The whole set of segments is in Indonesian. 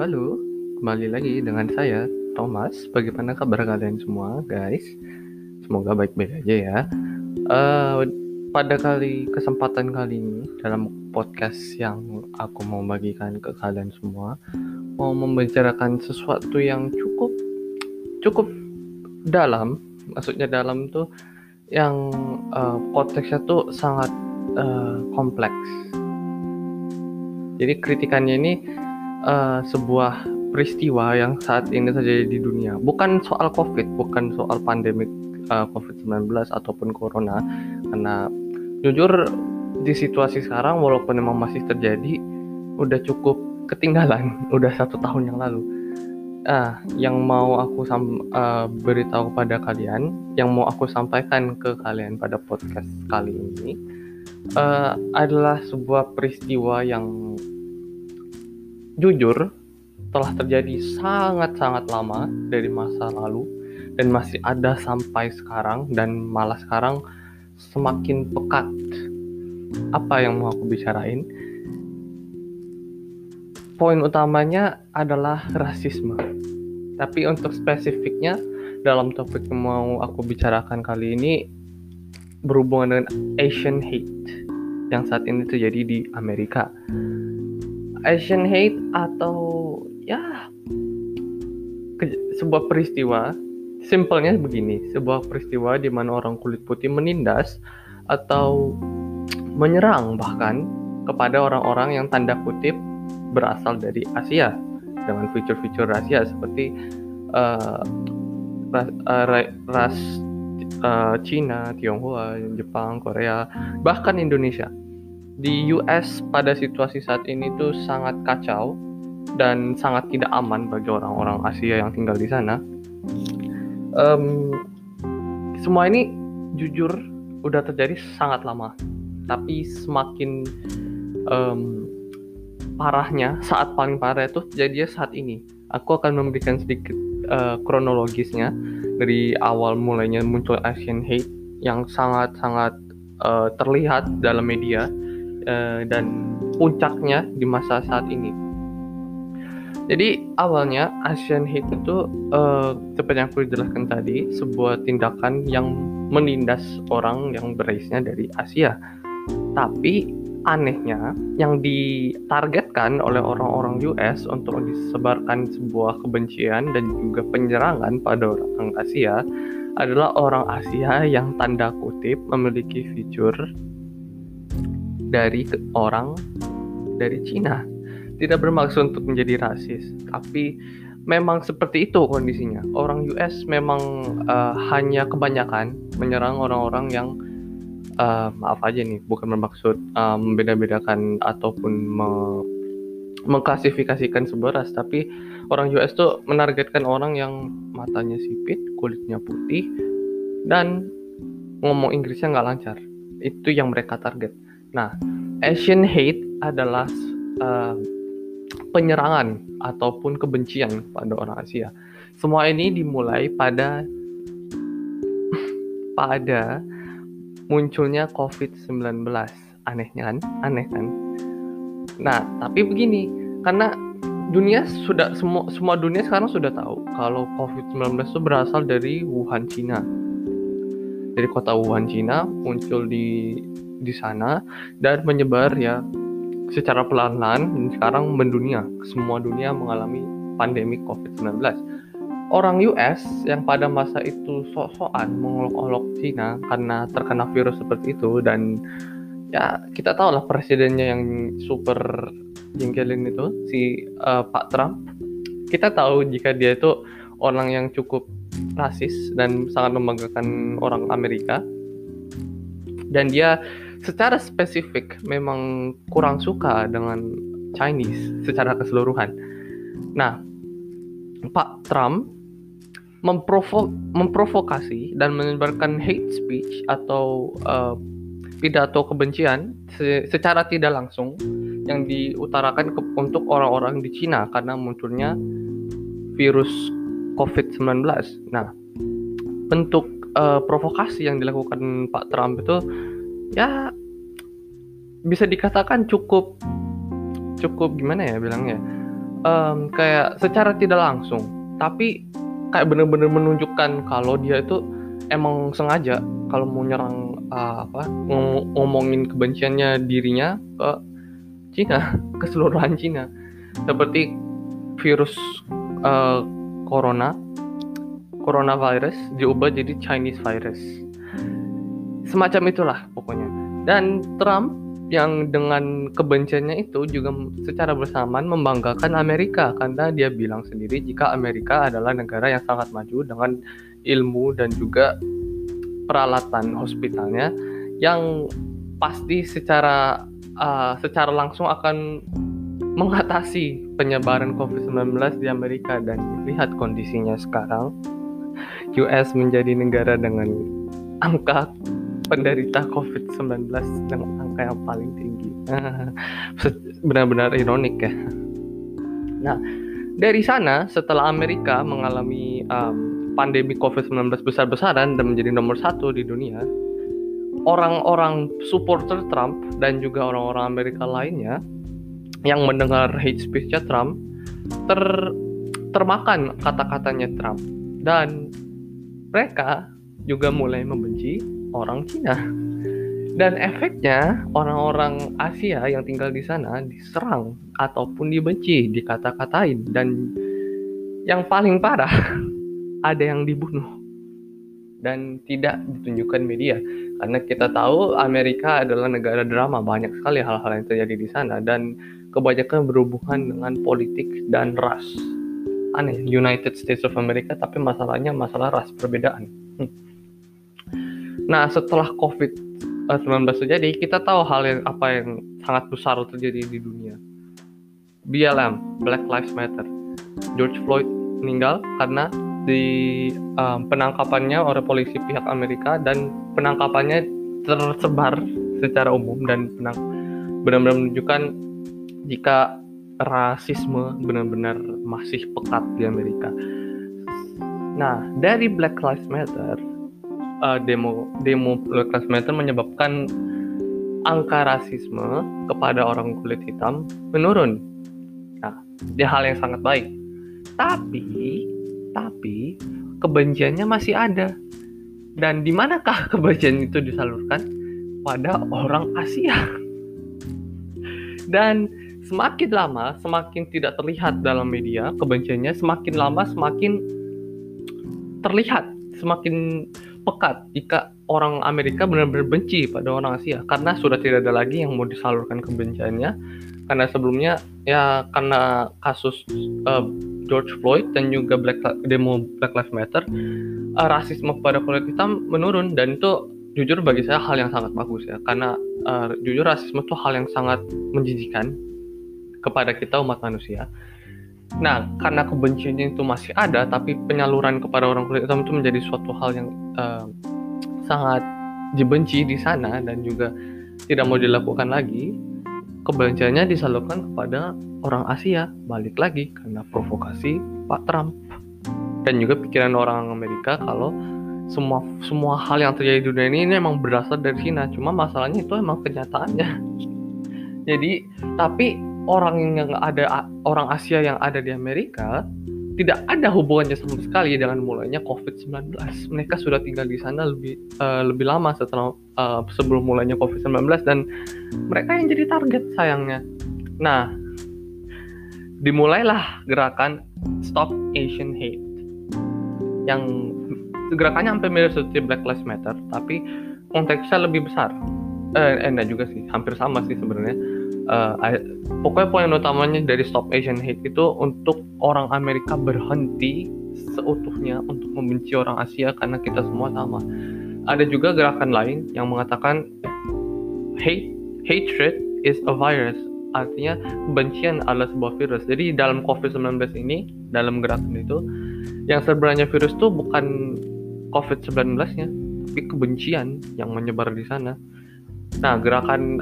Halo kembali lagi dengan saya Thomas. Bagaimana kabar kalian semua, guys? Semoga baik-baik aja ya. Uh, pada kali kesempatan kali ini dalam podcast yang aku mau bagikan ke kalian semua, mau membicarakan sesuatu yang cukup cukup dalam. Maksudnya dalam tuh yang uh, konteksnya tuh sangat uh, kompleks. Jadi kritikannya ini uh, sebuah peristiwa yang saat ini terjadi di dunia. Bukan soal COVID, bukan soal pandemik uh, COVID-19 ataupun corona. Karena jujur di situasi sekarang walaupun memang masih terjadi, udah cukup ketinggalan, udah satu tahun yang lalu. Ah, yang mau aku sam uh, beritahu kepada kalian, yang mau aku sampaikan ke kalian pada podcast kali ini uh, adalah sebuah peristiwa yang jujur telah terjadi sangat-sangat lama dari masa lalu dan masih ada sampai sekarang dan malah sekarang semakin pekat. Apa yang mau aku bicarain? Poin utamanya adalah rasisme. Tapi untuk spesifiknya dalam topik yang mau aku bicarakan kali ini berhubungan dengan Asian hate yang saat ini terjadi di Amerika. Asian hate atau ya sebuah peristiwa. Simpelnya begini sebuah peristiwa di mana orang kulit putih menindas atau menyerang bahkan kepada orang-orang yang tanda kutip berasal dari Asia dengan fitur-fitur Asia seperti uh, ras, uh, ras uh, Cina, Tionghoa, Jepang, Korea, bahkan Indonesia di US pada situasi saat ini tuh sangat kacau dan sangat tidak aman bagi orang-orang Asia yang tinggal di sana. Um, semua ini jujur udah terjadi sangat lama, tapi semakin um, parahnya saat paling parah itu terjadi saat ini. Aku akan memberikan sedikit uh, kronologisnya dari awal mulainya muncul Asian hate yang sangat-sangat uh, terlihat dalam media uh, dan puncaknya di masa saat ini. Jadi awalnya Asian Hate itu uh, seperti yang aku jelaskan tadi sebuah tindakan yang menindas orang yang beraisnya dari Asia. Tapi anehnya yang ditargetkan oleh orang-orang US untuk disebarkan sebuah kebencian dan juga penyerangan pada orang Asia adalah orang Asia yang tanda kutip memiliki fitur dari orang dari Cina. Tidak bermaksud untuk menjadi rasis, tapi memang seperti itu kondisinya. Orang US memang uh, hanya kebanyakan menyerang orang-orang yang uh, maaf aja nih, bukan bermaksud uh, membeda-bedakan ataupun me mengklasifikasikan sebuah ras, tapi orang US tuh menargetkan orang yang matanya sipit, kulitnya putih, dan ngomong Inggrisnya nggak lancar. Itu yang mereka target. Nah, Asian hate adalah uh, penyerangan ataupun kebencian pada orang Asia. Semua ini dimulai pada pada munculnya COVID-19. Anehnya kan? Aneh kan? Nah, tapi begini, karena dunia sudah semua semua dunia sekarang sudah tahu kalau COVID-19 itu berasal dari Wuhan, Cina. Dari kota Wuhan, Cina muncul di di sana dan menyebar ya secara pelan-pelan sekarang mendunia. Semua dunia mengalami pandemi COVID-19. Orang US yang pada masa itu sok-sokan mengolok-olok Cina karena terkena virus seperti itu dan ya kita tahu lah presidennya yang super jengkelin itu si uh, Pak Trump. Kita tahu jika dia itu orang yang cukup rasis dan sangat membanggakan orang Amerika dan dia secara spesifik memang kurang suka dengan Chinese secara keseluruhan. Nah, Pak Trump memprovo memprovokasi dan menyebarkan hate speech atau uh, pidato kebencian se secara tidak langsung yang diutarakan ke untuk orang-orang di Cina karena munculnya virus COVID-19. Nah, bentuk uh, provokasi yang dilakukan Pak Trump itu ya bisa dikatakan cukup cukup gimana ya bilangnya? Um, kayak secara tidak langsung tapi kayak bener-bener menunjukkan kalau dia itu emang sengaja kalau mau nyerang uh, apa ngom ngomongin kebenciannya dirinya ke Cina keseluruhan Cina. Seperti virus uh, corona coronavirus diubah jadi Chinese virus semacam itulah. Pokoknya. Dan Trump yang dengan kebenciannya itu juga secara bersamaan membanggakan Amerika. Karena dia bilang sendiri jika Amerika adalah negara yang sangat maju dengan ilmu dan juga peralatan hospitalnya yang pasti secara uh, secara langsung akan mengatasi penyebaran COVID-19 di Amerika. Dan lihat kondisinya sekarang US menjadi negara dengan angka penderita COVID-19 dengan angka yang paling tinggi. Benar-benar ironik ya. Nah, dari sana setelah Amerika mengalami um, pandemi COVID-19 besar-besaran dan menjadi nomor satu di dunia, orang-orang supporter Trump dan juga orang-orang Amerika lainnya yang mendengar hate speech-nya Trump ter termakan kata-katanya Trump dan mereka juga mulai membenci orang Cina. Dan efeknya orang-orang Asia yang tinggal di sana diserang ataupun dibenci, dikata-katain. Dan yang paling parah ada yang dibunuh. Dan tidak ditunjukkan media. Karena kita tahu Amerika adalah negara drama. Banyak sekali hal-hal yang terjadi di sana. Dan kebanyakan berhubungan dengan politik dan ras. Aneh United States of America tapi masalahnya masalah ras perbedaan. Hmm. Nah, setelah COVID-19 terjadi, kita tahu hal yang apa yang sangat besar terjadi di dunia. BLM, Black Lives Matter. George Floyd meninggal karena di um, penangkapannya oleh polisi pihak Amerika dan penangkapannya tersebar secara umum dan benar-benar menunjukkan jika rasisme benar-benar masih pekat di Amerika. Nah, dari Black Lives Matter uh, demo demo Black Lives Matter menyebabkan angka rasisme kepada orang kulit hitam menurun. Nah, ini hal yang sangat baik. Tapi, tapi kebenciannya masih ada. Dan di manakah kebencian itu disalurkan? Pada orang Asia. Dan semakin lama, semakin tidak terlihat dalam media kebenciannya, semakin lama semakin terlihat, semakin pekat jika orang Amerika benar-benar benci pada orang Asia karena sudah tidak ada lagi yang mau disalurkan kebenciannya. Karena sebelumnya ya karena kasus uh, George Floyd dan juga Black demo Black Lives Matter uh, rasisme kepada kulit hitam menurun dan itu jujur bagi saya hal yang sangat bagus ya. Karena uh, jujur rasisme itu hal yang sangat menjijikan kepada kita umat manusia Nah, karena kebenciannya itu masih ada, tapi penyaluran kepada orang kulit hitam itu menjadi suatu hal yang uh, sangat dibenci di sana dan juga tidak mau dilakukan lagi. Kebenciannya disalurkan kepada orang Asia, balik lagi karena provokasi Pak Trump dan juga pikiran orang Amerika kalau semua semua hal yang terjadi di dunia ini, ini emang berasal dari Cina. Cuma masalahnya itu emang kenyataannya. Jadi, tapi orang yang ada orang Asia yang ada di Amerika tidak ada hubungannya sama sekali dengan mulainya COVID-19. Mereka sudah tinggal di sana lebih uh, lebih lama setelah uh, sebelum mulainya COVID-19 dan mereka yang jadi target sayangnya. Nah, dimulailah gerakan Stop Asian Hate yang gerakannya hampir mirip seperti Black Lives Matter, tapi konteksnya lebih besar. Eh, enggak juga sih, hampir sama sih sebenarnya uh, pokoknya poin utamanya dari Stop Asian Hate itu untuk orang Amerika berhenti seutuhnya untuk membenci orang Asia karena kita semua sama. Ada juga gerakan lain yang mengatakan hate hatred is a virus. Artinya kebencian adalah sebuah virus. Jadi dalam COVID-19 ini, dalam gerakan itu, yang sebenarnya virus itu bukan COVID-19-nya, tapi kebencian yang menyebar di sana. Nah, gerakan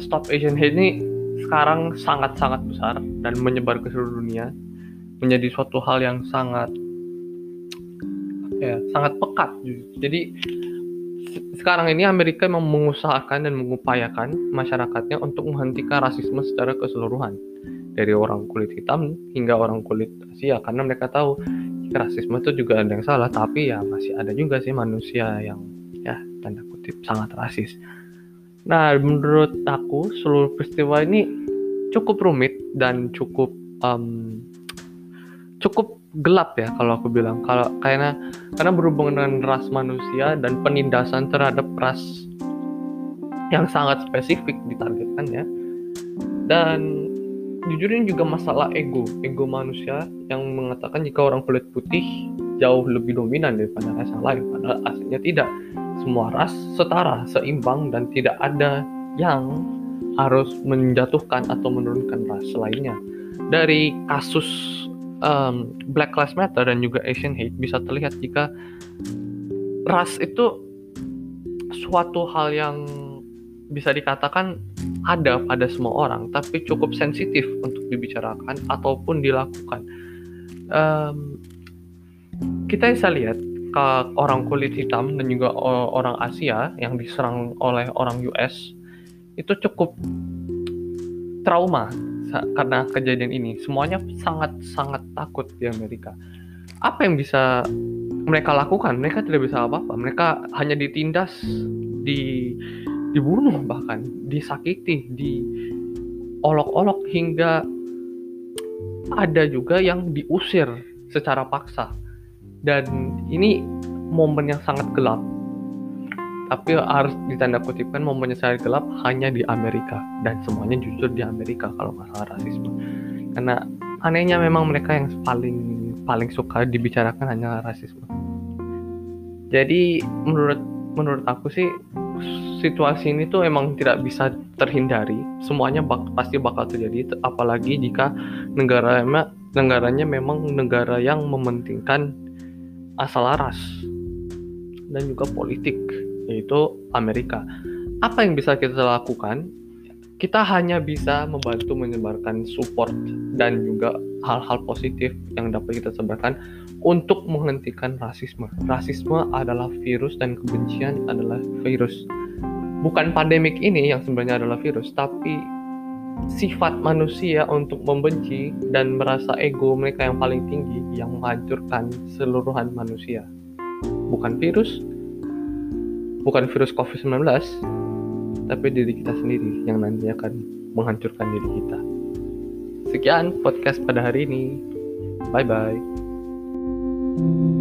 Stop Asian Hate ini sekarang sangat-sangat besar dan menyebar ke seluruh dunia. Menjadi suatu hal yang sangat ya. sangat pekat jadi sekarang ini Amerika memang mengusahakan dan mengupayakan masyarakatnya untuk menghentikan rasisme secara keseluruhan. Dari orang kulit hitam hingga orang kulit Asia karena mereka tahu rasisme itu juga ada yang salah tapi ya masih ada juga sih manusia yang ya tanda kutip sangat rasis nah menurut aku seluruh peristiwa ini cukup rumit dan cukup um, cukup gelap ya kalau aku bilang. Kalau karena karena berhubungan dengan ras manusia dan penindasan terhadap ras yang sangat spesifik ditargetkan ya. Dan jujur ini juga masalah ego ego manusia yang mengatakan jika orang kulit putih jauh lebih dominan daripada ras yang lain padahal aslinya tidak semua ras setara seimbang dan tidak ada yang harus menjatuhkan atau menurunkan ras lainnya dari kasus um, Black Lives Matter dan juga Asian Hate bisa terlihat jika ras itu suatu hal yang bisa dikatakan ada pada semua orang, tapi cukup sensitif untuk dibicarakan ataupun dilakukan. Um, kita bisa lihat ke orang kulit hitam dan juga orang Asia yang diserang oleh orang US itu cukup trauma karena kejadian ini. Semuanya sangat-sangat takut di Amerika. Apa yang bisa mereka lakukan? Mereka tidak bisa apa-apa. Mereka hanya ditindas, di dibunuh bahkan disakiti diolok-olok hingga ada juga yang diusir secara paksa dan ini momen yang sangat gelap. Tapi harus ditanda kutipkan momennya sangat gelap hanya di Amerika. Dan semuanya jujur di Amerika kalau masalah rasisme. Karena anehnya memang mereka yang paling paling suka dibicarakan hanya rasisme. Jadi menurut menurut aku sih situasi ini tuh emang tidak bisa terhindari. Semuanya bak pasti bakal terjadi, apalagi jika negara negaranya memang negara yang mementingkan asal ras dan juga politik, yaitu Amerika. Apa yang bisa kita lakukan? Kita hanya bisa membantu menyebarkan support dan juga hal-hal positif yang dapat kita sebarkan untuk menghentikan rasisme. Rasisme adalah virus dan kebencian adalah virus bukan pandemik ini yang sebenarnya adalah virus, tapi sifat manusia untuk membenci dan merasa ego mereka yang paling tinggi yang menghancurkan seluruhan manusia. Bukan virus, bukan virus COVID-19, tapi diri kita sendiri yang nantinya akan menghancurkan diri kita. Sekian podcast pada hari ini. Bye bye.